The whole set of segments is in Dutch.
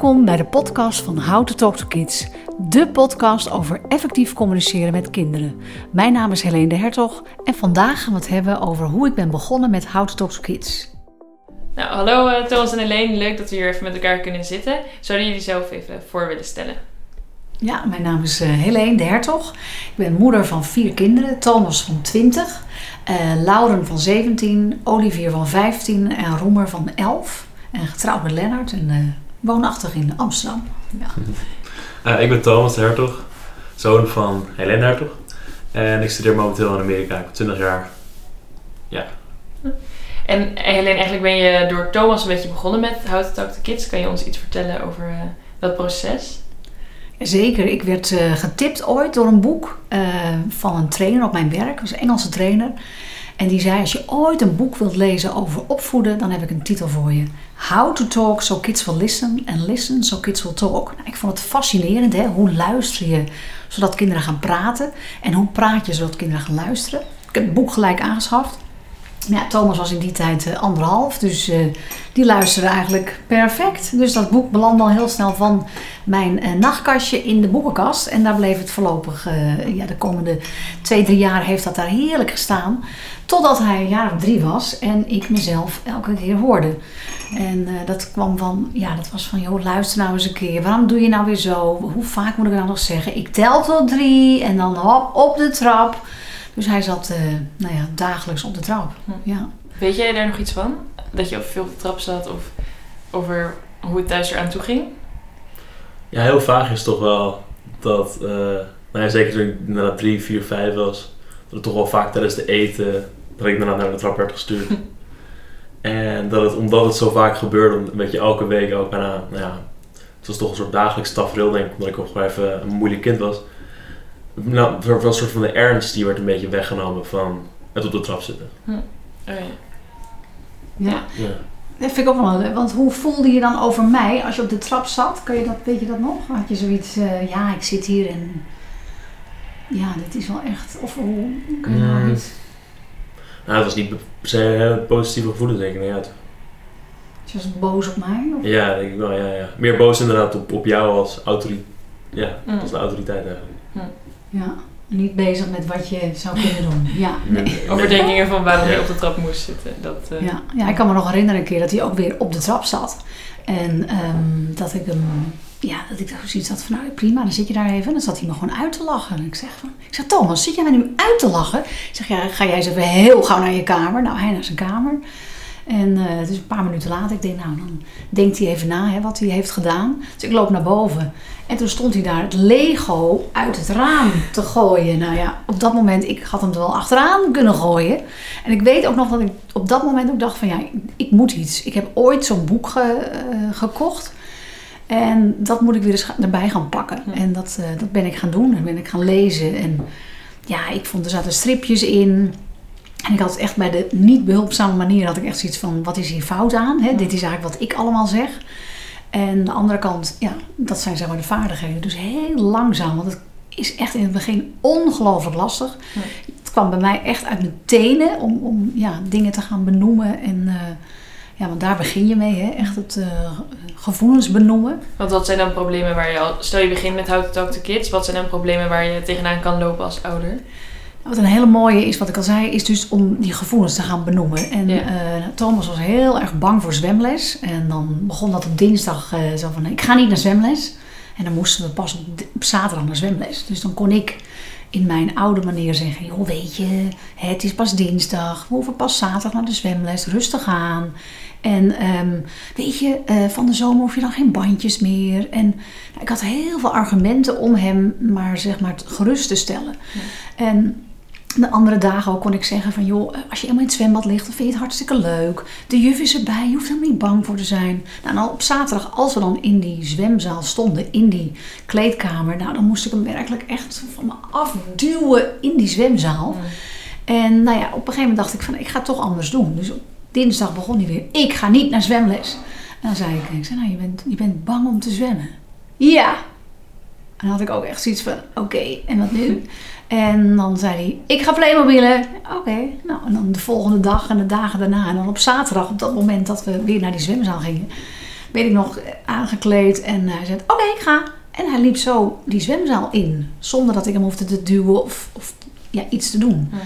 Welkom bij de podcast van How to Talk to Kids. De podcast over effectief communiceren met kinderen. Mijn naam is Helene de Hertog en vandaag gaan we het hebben over hoe ik ben begonnen met How to Talk to Kids. Nou, hallo uh, Thomas en Helene. Leuk dat we hier even met elkaar kunnen zitten. Zouden jullie zelf even voor willen stellen? Ja, mijn naam is uh, Helene de Hertog. Ik ben moeder van vier kinderen. Thomas van 20, uh, eh, Lauren van 17, Olivier van 15 en Roemer van 11. En getrouwd met Lennart en woonachtig in Amsterdam. Ja. Uh, ik ben Thomas Hertog, zoon van Helene Hertog. En ik studeer momenteel in Amerika. Ik ben 20 jaar. Ja. En Helene, eigenlijk ben je door Thomas een beetje begonnen met How to Talk to Kids. Kan je ons iets vertellen over uh, dat proces? Zeker. Ik werd uh, getipt ooit door een boek van een trainer op mijn werk. Dat was een Engelse trainer. En die zei: Als je ooit een boek wilt lezen over opvoeden, dan heb ik een titel voor je: How to Talk So Kids Will Listen and Listen So Kids Will Talk. Nou, ik vond het fascinerend, hè? hoe luister je zodat kinderen gaan praten en hoe praat je zodat kinderen gaan luisteren. Ik heb het boek gelijk aangeschaft. Ja, Thomas was in die tijd uh, anderhalf, dus uh, die luisterde eigenlijk perfect. Dus dat boek belandde al heel snel van mijn uh, nachtkastje in de boekenkast. En daar bleef het voorlopig, ja, de komende twee, drie jaar heeft dat daar heerlijk gestaan. Totdat hij een jaar of drie was en ik mezelf elke keer hoorde. En dat kwam van, ja, dat was van, joh, luister nou eens een keer. Waarom doe je nou weer zo? Hoe vaak moet ik nou nog zeggen? Ik tel tot drie en dan hop op de trap. Dus hij zat uh, nou ja, dagelijks op de trap. Hm. Ja. Weet jij daar nog iets van? Dat je veel op de trap zat of over hoe het thuis eraan toe ging? Ja, heel vaag is toch wel dat, uh, nou ja, zeker toen ik na drie, vier, vijf was, dat het toch wel vaak tijdens de eten, dat ik daarna naar de trap werd gestuurd. en dat het, omdat het zo vaak gebeurde, een beetje elke week ook bijna, nou ja, het was toch een soort dagelijks tafereel denk ik, omdat ik ook gewoon even een moeilijk kind was nou, wel een soort van de ernst die werd een beetje weggenomen van het op de trap zitten. Hm. Oh, ja. ja. ja. Dat vind ik ook wel leuk. Want hoe voelde je dan over mij als je op de trap zat? Kan je dat, weet je dat nog? Had je zoiets, uh, ja, ik zit hier en ja, dit is wel echt. Of hoe kun je nou mm. iets? Nou, het was niet per se positieve gevoelens, denk ik. Nee, uit. Je was boos op mij? Of? Ja, denk ik wel. Ja, ja. Meer boos inderdaad op, op jou als autoriteit. Ja, mm. als de autoriteit eigenlijk. Mm. Ja, niet bezig met wat je zou kunnen doen. Ja, nee. Overdenkingen van waarom je op de trap moest zitten. Dat, uh... ja, ja, ik kan me nog herinneren een keer dat hij ook weer op de trap zat. En um, dat ik hem, ja, dat ik zoiets had van, nou prima, dan zit je daar even. En dan zat hij me gewoon uit te lachen. En ik zeg van, ik zeg, Thomas, zit jij mij nu uit te lachen? Ik zeg, ja, ga jij eens even heel gauw naar je kamer. Nou, hij naar zijn kamer. En uh, is een paar minuten later. Ik denk, nou, dan denkt hij even na hè, wat hij heeft gedaan. Dus ik loop naar boven. En toen stond hij daar het Lego uit het raam te gooien. Nou ja, op dat moment, ik had hem er wel achteraan kunnen gooien. En ik weet ook nog dat ik op dat moment ook dacht van, ja, ik moet iets. Ik heb ooit zo'n boek ge, uh, gekocht. En dat moet ik weer eens erbij gaan pakken. En dat, uh, dat ben ik gaan doen. En ben ik gaan lezen. En ja, ik vond er zaten stripjes in. En ik had echt bij de niet behulpzame manier had ik echt zoiets van, wat is hier fout aan? Hè? Dit is eigenlijk wat ik allemaal zeg. En de andere kant, ja, dat zijn zeg maar de vaardigheden. Dus heel langzaam, want het is echt in het begin ongelooflijk lastig. Het kwam bij mij echt uit mijn tenen om, om ja, dingen te gaan benoemen. En uh, ja, want daar begin je mee, hè? echt het uh, gevoelens benoemen. Want wat zijn dan problemen waar je al, stel je begint met How to Talk to Kids, wat zijn dan problemen waar je tegenaan kan lopen als ouder? Wat een hele mooie is, wat ik al zei, is dus om die gevoelens te gaan benoemen. En eh, Thomas was heel erg bang voor zwemles. En dan begon dat op dinsdag uh, zo van, ik ga niet naar zwemles. En dan moesten we pas op, zaterdag naar zwemles. Dus dan kon ik in mijn oude manier zeggen, joh weet je, het is pas dinsdag. We hoeven pas zaterdag naar de zwemles, rustig aan. En um, weet je, uh, van de zomer hoef je dan geen bandjes meer. En nou, ik had heel veel argumenten om hem maar zeg maar gerust te stellen. En de andere dagen ook kon ik zeggen van joh, als je helemaal in het zwembad ligt, dan vind je het hartstikke leuk. De juf is erbij, je hoeft helemaal niet bang voor te zijn. Nou, en op zaterdag, als we dan in die zwemzaal stonden, in die kleedkamer, nou dan moest ik hem werkelijk echt van me afduwen in die zwemzaal. En nou ja, op een gegeven moment dacht ik van ik ga het toch anders doen. Dus op dinsdag begon hij weer, ik ga niet naar zwemles. En dan zei ik, ik zei, nou je bent, je bent bang om te zwemmen. Ja. En dan had ik ook echt zoiets van, oké, en wat nu? En dan zei hij, ik ga Playmobilen. Oké, nou en dan de volgende dag en de dagen daarna. En dan op zaterdag, op dat moment dat we weer naar die zwemzaal gingen. weet ik nog, aangekleed. En hij zei, oké, ik ga. En hij liep zo die zwemzaal in. Zonder dat ik hem hoefde te duwen of, of ja, iets te doen. Ja.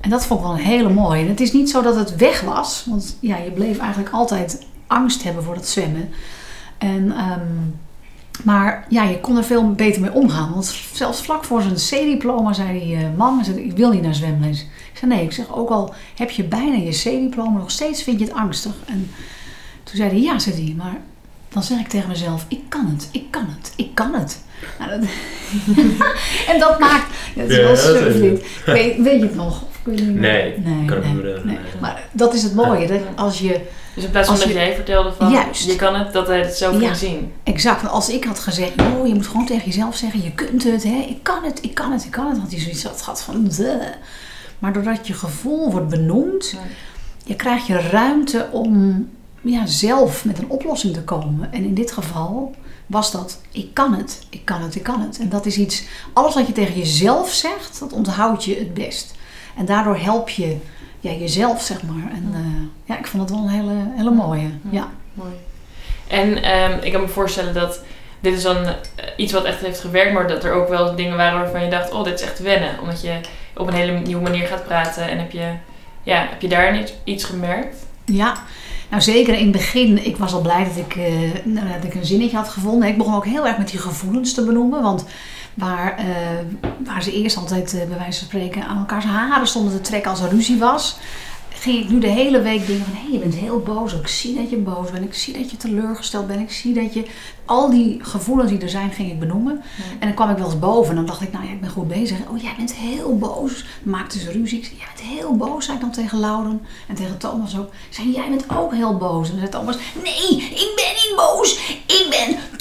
En dat vond ik wel een hele mooie. En het is niet zo dat het weg was. Want ja, je bleef eigenlijk altijd angst hebben voor dat zwemmen. En, ehm, maar ja, je kon er veel beter mee omgaan. Want zelfs vlak voor zijn C-diploma zei die eh, hij zei, ik wil niet naar zwemles. Ik zei nee, ik zeg ook al heb je bijna je C-diploma... nog steeds vind je het angstig. En toen zei hij ja, zei hij, maar dan zeg ik tegen mezelf... ik kan het, ik kan het, ik kan het. Nou, dat- en dat maakt... Ja, het is Ja, wel dat is even- dit. Weet, weet je het nog? Of kun je het niet meer? Nee, nee, kan nee. Maar dat is het mooie. Dat als je Dus in plaats van dat je- jij vertelde van Juist. je kan het, dat hij het zo Ja. zien. Exact, want als ik had gezegd, oh, je moet gewoon tegen jezelf zeggen, je kunt het, hè? ik kan het, ik kan het, ik kan het, had hij zoiets had gehad van, "Duh." maar doordat je gevoel wordt benoemd, Ja. je krijg je ruimte om ja, zelf met een oplossing te komen. En in dit geval was dat, ik kan het, ik kan het, ik kan het. En dat is iets, alles wat je tegen jezelf zegt, dat onthoud je het best. En daardoor help je ja, jezelf, zeg maar. En Ja. eh, ja, ik vond het wel een hele, hele mooie. Ja. Mooi. En ehm, ik kan me voorstellen dat dit is dan eh, iets wat echt heeft gewerkt, maar dat er ook wel dingen waren waarvan je dacht, oh, dit is echt wennen. Omdat je op een hele nieuwe manier gaat praten en heb je, ja, heb je daar iets, iets gemerkt? Ja, nou zeker in het begin. Ik was al blij dat ik, eh, nou, dat ik een zinnetje had gevonden. Ik begon ook heel erg met die gevoelens te benoemen. Want waar, eh, waar ze eerst altijd eh, bij wijze van spreken aan elkaars haren stonden te trekken als er ruzie was. Ging ik nu de hele week denken van, hé, je bent heel boos. Ik zie dat je boos bent. Ik zie dat je teleurgesteld bent. Ik zie dat je... Al die gevoelens die er zijn, ging ik benoemen. En dan kwam ik wel eens boven en dan dacht ik, nou ja, ik ben goed bezig. Oh, jij bent heel boos. Dan maakten ze ruzie. Ik zei, jij bent heel boos, zei ik dan tegen Lauren. En tegen Thomas ook. Ik zei, jij bent ook heel boos. En dan zei Thomas, nee, ik ben niet boos. Ik ben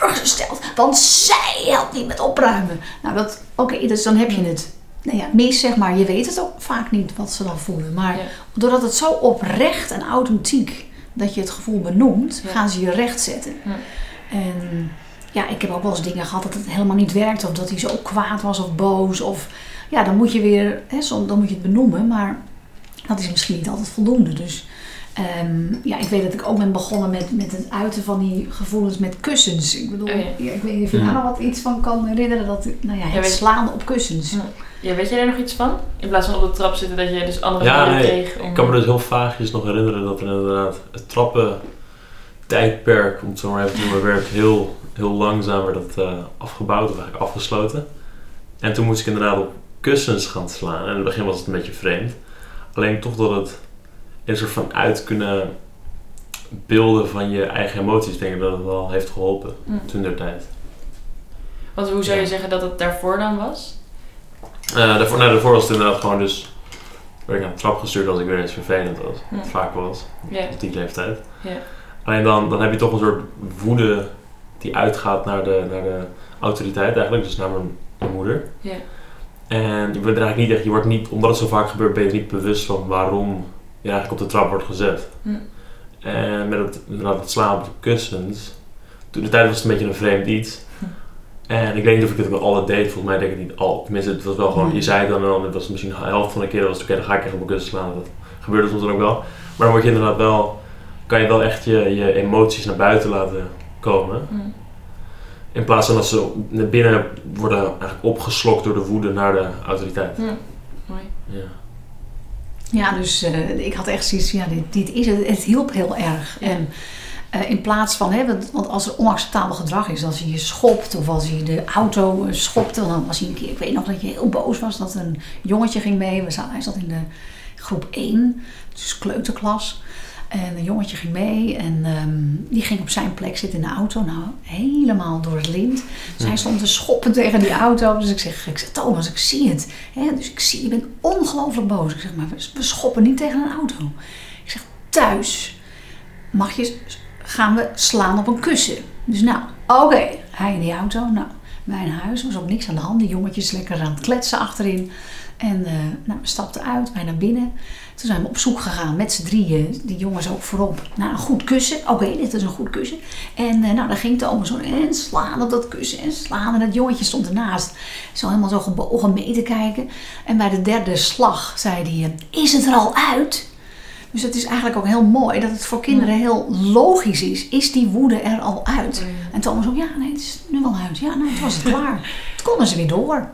teleurgesteld. Want zij helpt niet met opruimen. Nou, dat, oké, dus dan heb je het. Nou ja, mis zeg maar. Je weet het ook vaak niet wat ze dan voelen. Maar Ja. doordat het zo oprecht en authentiek dat je het gevoel benoemt, Ja. gaan ze je recht zetten. Ja. En ja, ik heb ook wel eens dingen gehad dat het helemaal niet werkte. Of dat hij zo kwaad was of boos. Of ja, dan moet je weer, hè, dan moet je het benoemen. Maar dat is misschien niet altijd voldoende. Dus ehm, ja, ik weet dat ik ook ben begonnen met, met het uiten van die gevoelens met kussens. Ik bedoel, Oh ja. ja, ik weet niet of je daar nog wat iets van kan herinneren. Dat, nou ja, het weet- slaan op kussens. Ja. Weet je daar nog iets van? In plaats van op de trap zitten, dat je dus andere Ja, manieren nee, kreeg om... Ik kan me dus heel vaagjes nog herinneren dat er inderdaad het trappen tijdperk, om het zo maar even te noemen, werd heel, heel langzaam werd dat eh, afgebouwd of eigenlijk afgesloten. En toen moest ik inderdaad op kussens gaan slaan. En in het begin was het een beetje vreemd. Alleen toch dat het een soort van uit kunnen beelden van je eigen emoties, denk ik dat het wel heeft geholpen Mm. toen der tijd. Want hoe zou je Ja. zeggen dat het daarvoor dan was? Eh, daarvoor, nou, daarvoor was het inderdaad gewoon dus, werd ik aan de trap gestuurd als ik weer eens vervelend was. Wat vaak was, Ja. op die leeftijd. Ja. Alleen dan, dan heb je toch een soort woede die uitgaat naar de, naar de autoriteit eigenlijk, dus naar mijn, mijn moeder. En je bent eigenlijk niet echt, je wordt niet, omdat het zo vaak gebeurt, ben je niet bewust van waarom eigenlijk op de trap wordt gezet. Hm. En met het, inderdaad het slaan op de kussens, toen de tijd was het een beetje een vreemd iets. Hm. En ik weet niet of ik het wel altijd deed, volgens mij denk ik niet al. Tenminste, het was wel gewoon, je zei het dan en dan, het was misschien de helft van de keer, dan was het oké, dan ga ik echt op mijn kussen slaan. Dat gebeurde soms dan ook wel. Maar dan word je inderdaad wel, kan je wel echt je, je emoties naar buiten laten komen. Hm. In plaats van dat ze naar binnen worden eigenlijk opgeslokt door de woede naar de autoriteit. Hm. Mooi. Ja. Ja, dus eh, ik had echt zoiets ja, dit, dit is het. Het hielp heel erg. Ja. En eh, in plaats van, hè, want, want als er onacceptabel gedrag is, als je je schopt of als je de auto eh, schopte, dan was hij een keer, ik weet nog dat je heel boos was, dat een jongetje ging mee. We zaten, hij zat in de groep 1, dus kleuterklas. En een jongetje ging mee en ehm, die ging op zijn plek zitten in de auto. Nou, helemaal door het lint. Dus hij stond te schoppen tegen die auto. Dus ik zeg, ik zeg Thomas, ik zie het. Hè, dus ik zie, je bent ongelooflijk boos. Ik zeg, maar we, schoppen niet tegen een auto. Ik zeg, thuis mag je, gaan we slaan op een kussen. Dus nou, oké, hij in die auto. Nou, wij in huis, was ook niks aan de hand. Die jongetjes lekker aan het kletsen achterin. En eh, nou, we stapten uit, wij naar binnen. Toen zijn we op zoek gegaan met z'n drieën, die jongens ook voorop, naar een goed kussen. Oké, dit is een goed kussen. En eh, nou, dan ging Thomas zo en slaan op dat kussen en slaan. En het jongetje stond ernaast, zo helemaal zo gebogen mee te kijken. En bij de derde slag zei hij, is het er al uit? Dus Dus het is eigenlijk ook heel mooi dat het voor kinderen heel logisch is. Is die woede er al uit? En Thomas ook, ja, nee, het is nu wel uit. Ja, nou, het was het klaar. Het konden ze weer door.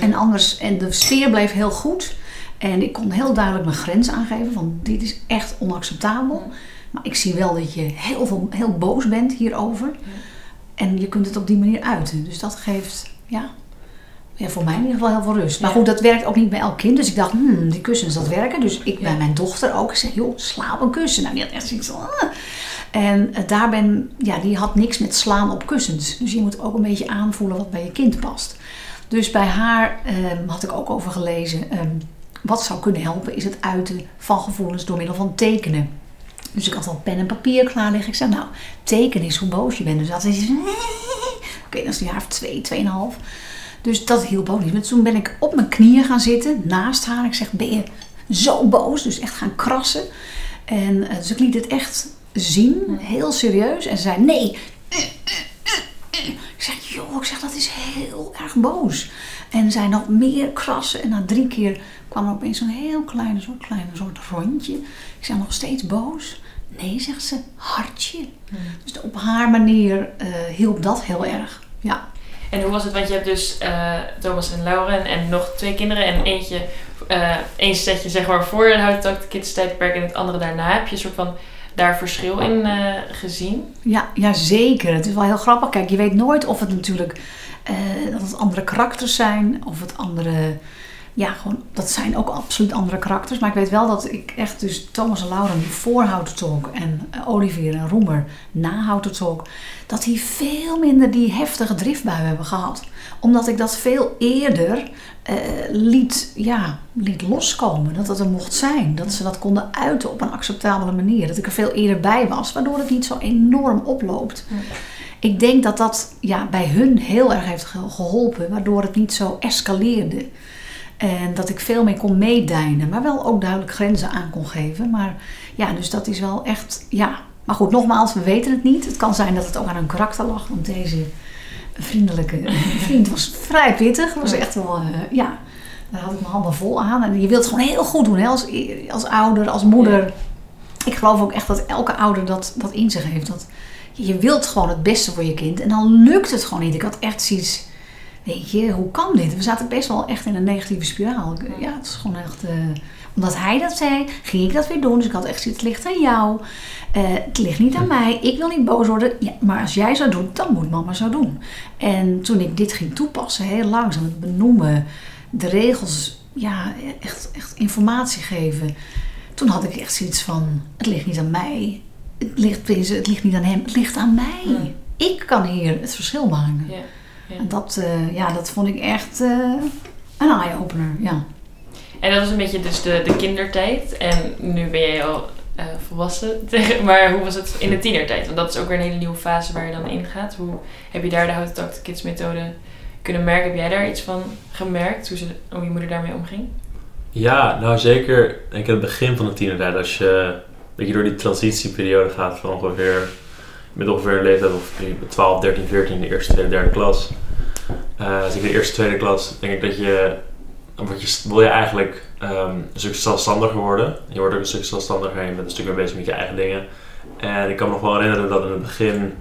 En anders, en de sfeer bleef heel goed. En ik kon heel duidelijk mijn grens aangeven van dit is echt onacceptabel. Maar ik zie wel dat je heel, veel, heel boos bent hierover. En je kunt het op die manier uiten. Dus dat geeft, ja, ja, voor mij in ieder geval heel veel rust. Maar Ja. goed, dat werkt ook niet bij elk kind. Dus ik dacht, hmm, die kussens, dat werken. Dus ik bij mijn dochter ook. Ik zeg, joh, slaap een kussen. Nou, die had echt zoiets. "Ah." En eh, daar ben, ja, die had niks met slaan op kussens. Dus je moet ook een beetje aanvoelen wat bij je kind past. Dus bij haar ehm, had ik ook over gelezen. ehm, wat zou kunnen helpen is het uiten van gevoelens door middel van tekenen. Dus ik had al pen en papier klaar liggen. Ik zei, nou, teken is hoe boos je bent. Dus dat is Oké, dat is een jaar of twee, tweeënhalf. Dus dat hielp ook niet. Maar toen ben ik op mijn knieën gaan zitten naast haar. Ik zeg, ben je zo boos? Dus echt gaan krassen. En eh, dus ik liet het echt zien, heel serieus. En ze zei, nee. Ik zeg, joh, ik zeg, dat is heel erg boos. En zij nog meer krassen. En na drie keer kwam er opeens zo'n heel kleine, zo'n kleine soort rondje. Ik zeg, nog steeds boos? Nee, zegt ze, hartje. Dus op haar manier eh, hielp dat heel erg. Ja. En hoe was het? Want je hebt dus eh, Thomas en Lauren en nog twee kinderen en eentje, eh één setje zeg maar voor de Houten Talk Kids tijdperk en het andere daarna. Heb je een soort van daar verschil in eh, gezien? Ja, ja, zeker. Het is wel heel grappig. Kijk, je weet nooit of het natuurlijk dat het andere karakters zijn of het andere. Ja, gewoon, dat zijn ook absoluut andere karakters. Maar ik weet wel dat ik echt dus Thomas en Lauren voor Houten Talk en eh, Olivier en Roemer na Houten Talk, dat die veel minder die heftige driftbui hebben gehad. Omdat ik dat veel eerder eh, liet, ja, liet loskomen. Dat het er mocht zijn. Dat ze dat konden uiten op een acceptabele manier. Dat ik er veel eerder bij was, waardoor het niet zo enorm oploopt. Ja. Ik denk dat dat ja, bij hun heel erg heeft ge- geholpen, waardoor het niet zo escaleerde. En dat ik veel meer kon meedijnen, maar wel ook duidelijk grenzen aan kon geven. Maar ja, dus dat is wel echt, ja. Maar goed, nogmaals, we weten het niet. Het kan zijn dat het ook aan hun karakter lag, want deze vriendelijke vriend was vrij pittig. Was echt wel, eh, ja, daar had ik mijn handen vol aan. En je wilt het gewoon heel goed doen, hè? Als, als ouder, als moeder. Ik geloof ook echt dat elke ouder dat, dat in zich heeft. Dat je wilt gewoon het beste voor je kind en dan lukt het gewoon niet. Ik had echt zoiets, weet je, hoe kan dit? We zaten best wel echt in een negatieve spiraal. Ja, het is gewoon echt, eh, omdat hij dat zei, ging ik dat weer doen. Dus ik had echt zoiets, het ligt aan jou. Eh, het ligt niet aan mij. Ik wil niet boos worden. Ja, maar als jij zo doet, dan moet mama zo doen. En toen ik dit ging toepassen, heel langzaam, het benoemen, de regels, ja, echt, echt informatie geven. Toen had ik echt zoiets van, het ligt niet aan mij. Het ligt, het ligt niet aan hem, het ligt aan mij. Ja. Ik kan hier het verschil maken. Ja. Ja. En dat, eh, ja, dat vond ik echt eh, een eye-opener. Ja. En dat was een beetje dus de, de kindertijd. En nu ben jij al eh, volwassen. tegen- Maar hoe was het in de tienertijd? Want dat is ook weer een hele nieuwe fase waar je dan in gaat. Hoe heb je daar de Houten Talk Kids methode kunnen merken? Heb jij daar iets van gemerkt? Hoe, ze, hoe je moeder daarmee omging? Ja, nou zeker. Ik denk in het begin van de tienertijd, als je, dat je door die transitieperiode gaat van ongeveer, met ongeveer een leeftijd of 12, 13, 14, de eerste, tweede, derde klas. Eh als ik de eerste, tweede klas, denk ik dat je, word je, wil je eigenlijk ehm, een stuk zelfstandiger worden. Je wordt ook een stuk zelfstandiger en je bent een stuk meer bezig met je eigen dingen. En ik kan me nog wel herinneren dat in het begin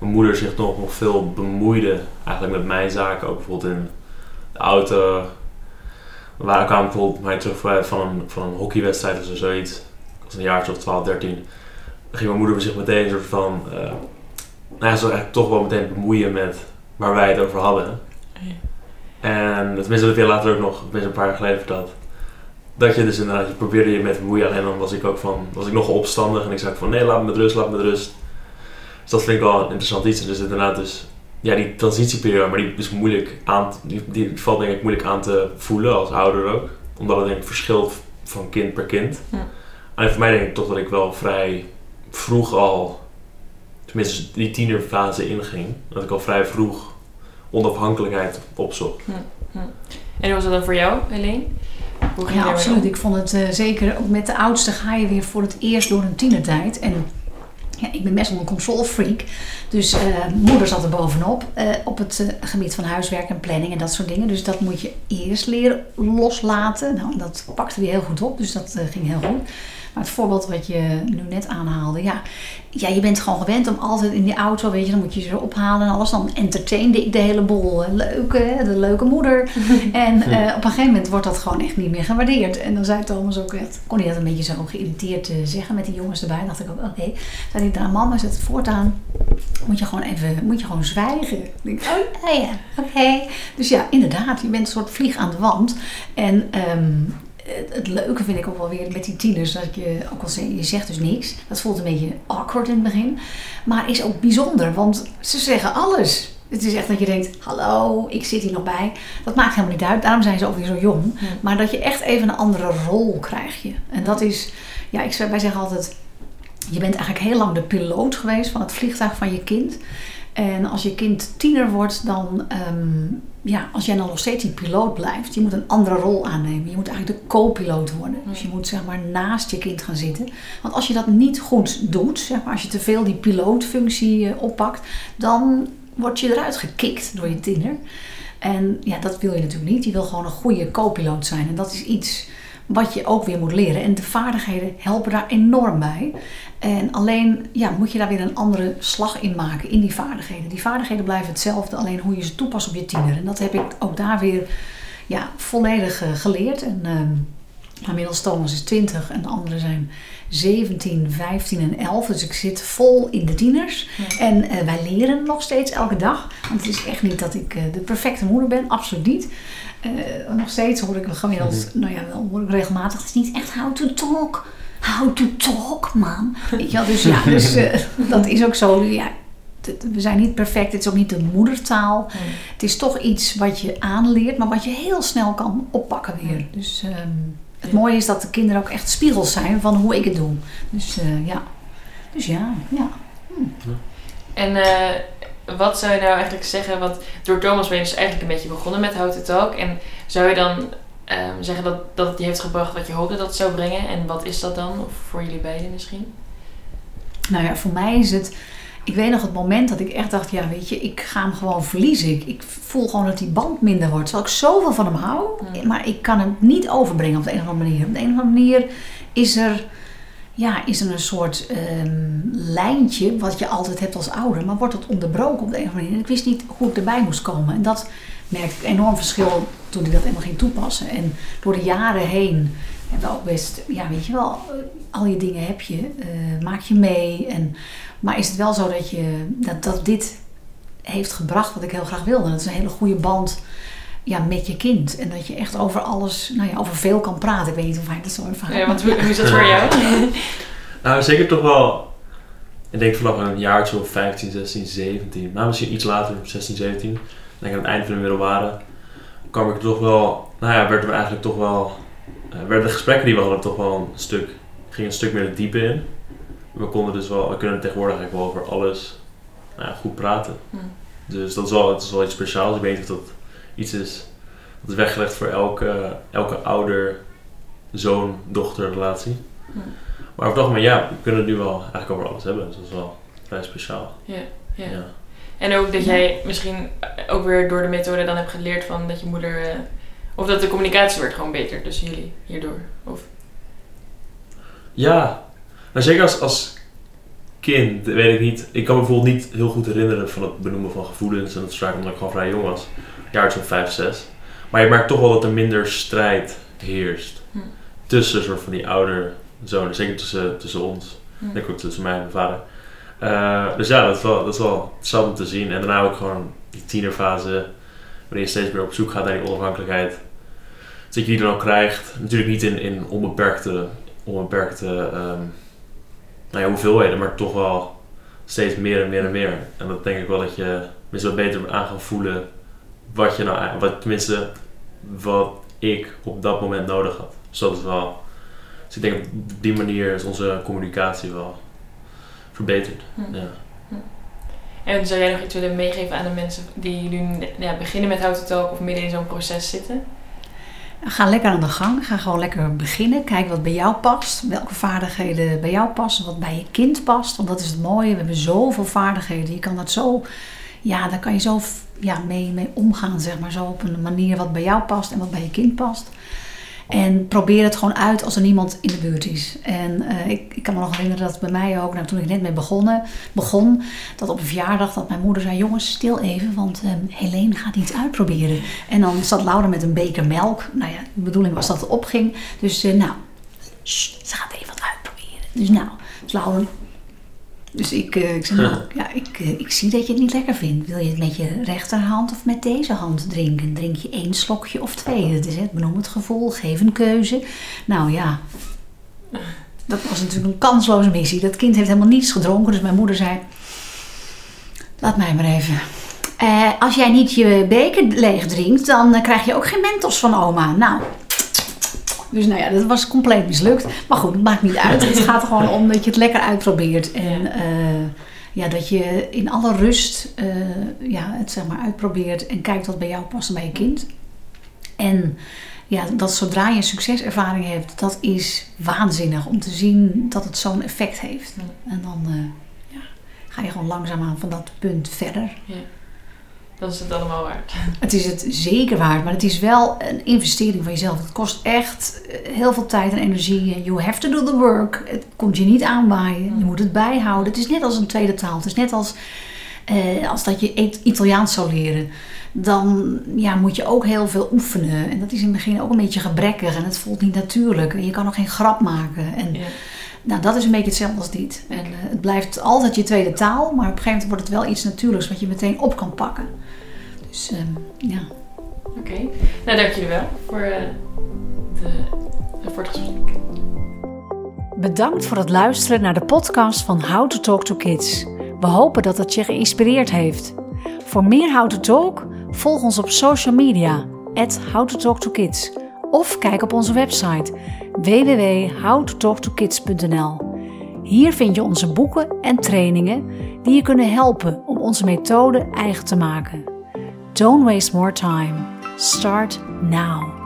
mijn moeder zich nog, nog veel bemoeide eigenlijk met mijn zaken. Ook bijvoorbeeld in de auto, we waren kwamen bijvoorbeeld mij terug vanuit van een, van een hockeywedstrijd of zo, zoiets. Ik was een jaar of 12, 13. Ging mijn moeder zich meteen een soort van... eh nou ja, zo eigenlijk toch wel meteen bemoeien met waar wij het over hadden. En tenminste, dat heb je later ook nog, tenminste een paar jaar geleden verteld. Dat je dus inderdaad, je probeerde je met te bemoeien. Alleen dan was ik ook van, was ik nogal opstandig. En ik zei van, nee, laat me met rust, laat me met rust. Dus dat vind ik wel een interessant iets. En dus inderdaad dus, ja, die transitieperiode, maar die is moeilijk aan, die valt denk ik moeilijk aan te voelen als ouder ook. Omdat het denk ik verschilt van kind per kind. Ja. En voor mij denk ik toch dat ik wel vrij vroeg al, tenminste die tienerfase inging. Dat ik al vrij vroeg onafhankelijkheid opzocht. En hoe was dat dan voor jou, Helene? Hoe ging je Ja, absoluut. om? Ik vond het eh, zeker, ook met de oudste ga je weer voor het eerst door een tienertijd. En Ja, ik ben best wel een controlfreak. Dus eh, moeder zat er bovenop eh, op het gebied van huiswerk en planning en dat soort dingen. Dus dat moet je eerst leren loslaten. Nou, dat pakte weer heel goed op, dus dat ging heel goed. Maar het voorbeeld wat je nu net aanhaalde, ja, ja, je bent gewoon gewend om altijd in die auto, weet je, dan moet je ze ophalen en alles. Dan entertainde ik de hele boel. Leuk, hè, de leuke moeder. En eh, op een gegeven moment wordt dat gewoon echt niet meer gewaardeerd. En dan zei Thomas ook echt, kon hij dat een beetje zo geïrriteerd eh, zeggen met die jongens erbij. Dan dacht ik ook, oké. Okay. Zei hij, nou mama, zet het voortaan. Moet je gewoon even, moet je gewoon zwijgen. Denk, oh ja, oké. Dus ja, inderdaad, je bent een soort vlieg aan de wand. En um, het, het, leuke vind ik ook wel weer met die tieners, dat je ook al zegt, je zegt dus niks. Dat voelt een beetje awkward in het begin. Maar is ook bijzonder, want ze zeggen alles. Het is echt dat je denkt, hallo, ik zit hier nog bij. Dat maakt helemaal niet uit, daarom zijn ze ook weer zo jong. Ja. Maar dat je echt even een andere rol krijg je. En dat is, ja, ik, wij zeggen altijd, je bent eigenlijk heel lang de piloot geweest van het vliegtuig van je kind. En als je kind tiener wordt, dan, um, ja, als jij dan nog steeds die piloot blijft, je moet een andere rol aannemen. Je moet eigenlijk de co-piloot worden. Dus je moet zeg maar naast je kind gaan zitten. Want als je dat niet goed doet, zeg maar, als je te veel die pilootfunctie uh, oppakt, dan word je eruit gekikt door je tiener. En ja, dat wil je natuurlijk niet. Je wil gewoon een goede co-piloot zijn. En dat is iets wat je ook weer moet leren. En de vaardigheden helpen daar enorm bij. En alleen ja, moet je daar weer een andere slag in maken in die vaardigheden. Die vaardigheden blijven hetzelfde, alleen hoe je ze toepast op je tiener. En dat heb ik ook daar weer ja, volledig uh, geleerd. En uh, inmiddels Thomas is 20 en de anderen zijn 17, 15 en 11. Dus ik zit vol in de tieners. Ja. En uh, wij leren nog steeds elke dag. Want het is echt niet dat ik de perfecte moeder ben, absoluut niet. Uh, nog steeds hoor ik gemiddeld, mm -hmm. nou ja, wel hoor ik regelmatig, het is niet echt how to talk. How to talk, man. Weet je wel, dus ja, dus, uh, dat is ook zo. Ja, we zijn niet perfect, het is ook niet de moedertaal. Mm. Het is toch iets wat je aanleert, maar wat je heel snel kan oppakken weer. Dus um, het mooie is dat de kinderen ook echt spiegels zijn van hoe ik het doe. Dus uh, ja, dus ja, ja. Hm. En uh, wat zou je nou eigenlijk zeggen, want door Thomas ben je dus eigenlijk een beetje begonnen met How to Talk. En zou je dan um, zeggen dat, dat het je heeft gebracht wat je hoopte dat het zou brengen? En wat is dat dan? Of voor jullie beiden misschien? Nou ja, voor mij is het... Ik weet nog het moment dat ik echt dacht, ja weet je, ik ga hem gewoon verliezen. Ik, ik voel gewoon dat die band minder wordt. Terwijl ik zoveel van hem hou, Ja. maar ik kan hem niet overbrengen op de een of andere manier. Op de een of andere manier is er, ja, is er een soort ehm, lijntje wat je altijd hebt als ouder, maar wordt het onderbroken op de een of andere manier. En ik wist niet hoe ik erbij moest komen. En dat merkte ik enorm verschil toen ik dat eenmaal ging toepassen. En door de jaren heen hebben we ook best, ja weet je wel, al je dingen heb je, uh, maak je mee. En, maar is het wel zo dat, je, dat, dat dit heeft gebracht wat ik heel graag wilde. Dat is een hele goede band ja, met je kind. En dat je echt over alles, nou ja, over veel kan praten. Ik weet niet hoe fijn dat zo ervaren. Ja, want hoe, hoe is dat voor jou? Nou, zeker toch wel. Ik denk vanaf een jaartje of 15, 16, 17. Nou, misschien iets later, 16, 17. Ik denk aan het eind van de middelbare. kwam ik toch wel. Nou ja, werden we eigenlijk toch wel. Uh, werden de gesprekken die we hadden toch wel een stuk. ging een stuk meer de diepe in. We konden dus wel. We kunnen tegenwoordig eigenlijk wel over alles nou ja, goed praten. Hm. Dus dat is wel, het is wel iets speciaals. Ik weet niet of dat iets is. Dat is weggelegd voor elke, elke ouder-zoon-dochter relatie. Hm. Maar over het algemeen, ja, we kunnen het nu wel eigenlijk over alles hebben. Dus dat is wel vrij speciaal. Ja, ja. Ja. En ook dat jij misschien ook weer door de methode dan hebt geleerd van dat je moeder... eh, of dat de communicatie werd gewoon beter tussen jullie hierdoor. Of, Ja, nou zeker als, als kind, weet ik niet. Ik kan me bijvoorbeeld niet heel goed herinneren van het benoemen van gevoelens. En dat is vaak omdat ik gewoon vrij jong was. Jaartje of 5, 6. Maar je merkt toch wel dat er minder strijd heerst. Hm. Tussen soort van die ouder zonen. Zeker tussen, tussen ons. hm. Ik denk ook tussen mij en mijn vader. Eh, dus ja, dat is, wel, dat is wel om te zien. En daarna ook gewoon die tienerfase. Waarin je steeds meer op zoek gaat naar die onafhankelijkheid. Dat je die dan ook krijgt. Natuurlijk niet in, in onbeperkte, onbeperkte ehm, nou ja, hoeveelheden. Maar toch wel steeds meer en meer en meer. En dat denk ik wel dat je misschien wat beter aan gaat voelen. Wat je nou, wat, tenminste, wat ik op dat moment nodig had. Dus dat is wel. Dus ik denk op die manier is onze communicatie wel verbeterd. Hm. Ja. En zou jij nog iets willen meegeven aan de mensen die nu ja, beginnen met How to Talk of midden in zo'n proces zitten? Ga lekker aan de gang. Ga gewoon lekker beginnen. Kijk wat bij jou past. Welke vaardigheden bij jou passen. Wat bij je kind past. Want dat is het mooie. We hebben zoveel vaardigheden. Je kan dat zo... Ja, daar kan je zo ja, mee, omgaan, zeg maar. Zo op een manier wat bij jou past en wat bij je kind past. En probeer het gewoon uit als er niemand in de buurt is. En uh, ik, ik, kan me nog herinneren dat bij mij ook, nou, toen ik net mee begonnen, begon, dat op een verjaardag dat mijn moeder zei: Jongens, stil even, want um, Helene gaat iets uitproberen. En dan zat Laura met een beker melk. Nou ja, de bedoeling was dat het opging. Dus uh, nou, ze gaat even wat uitproberen. Dus nou, dus Laura dus ik, uh, ik zei, nou, ja, ik, uh, ik zie dat je het niet lekker vindt. Wil je het met je rechterhand of met deze hand drinken? Drink je één slokje of twee? Dat is het, benoem het gevoel, geef een keuze. Nou ja, dat was natuurlijk een kansloze missie. Dat kind heeft helemaal niets gedronken. Dus mijn moeder zei, laat mij maar even. Uh, als jij niet je beker leeg drinkt, dan krijg je ook geen mentos van oma. Nou, dus nou ja, dat was compleet mislukt. Maar goed, het maakt niet uit. Het gaat er gewoon om dat je het lekker uitprobeert. En uh, ja, dat je in alle rust uh, ja, het zeg maar uitprobeert en kijkt wat bij jou past en bij je kind. En ja, dat zodra je een succeservaring hebt, dat is waanzinnig om te zien dat het zo'n effect heeft. En dan uh, ja, ga je gewoon langzaamaan van dat punt verder. Ja. Dat is het allemaal waard. Het is het zeker waard, maar het is wel een investering van jezelf. Het kost echt heel veel tijd en energie. You have to do the work. Het komt je niet aanwaaien. Je moet het bijhouden. Het is net als een tweede taal. Het is net als, eh, als dat je Italiaans zou leren. Dan ja, moet je ook heel veel oefenen. En dat is in het begin ook een beetje gebrekkig. En het voelt niet natuurlijk. En je kan nog geen grap maken. En, ja. Nou, dat is een beetje hetzelfde als dit. En uh, het blijft altijd je tweede taal, maar op een gegeven moment wordt het wel iets natuurlijks wat je meteen op kan pakken. Dus uh, ja. Oké, okay. nou dank jullie wel voor, uh, de, voor het gesprek. Bedankt voor het luisteren naar de podcast van How to Talk to Kids. We hopen dat het je geïnspireerd heeft. Voor meer How to Talk, volg ons op social media, at How to Talk to Kids. Of kijk op onze website www.howtotalktokids.nl. Hier vind je onze boeken en trainingen die je kunnen helpen om onze methode eigen te maken. Don't waste more time. Start now.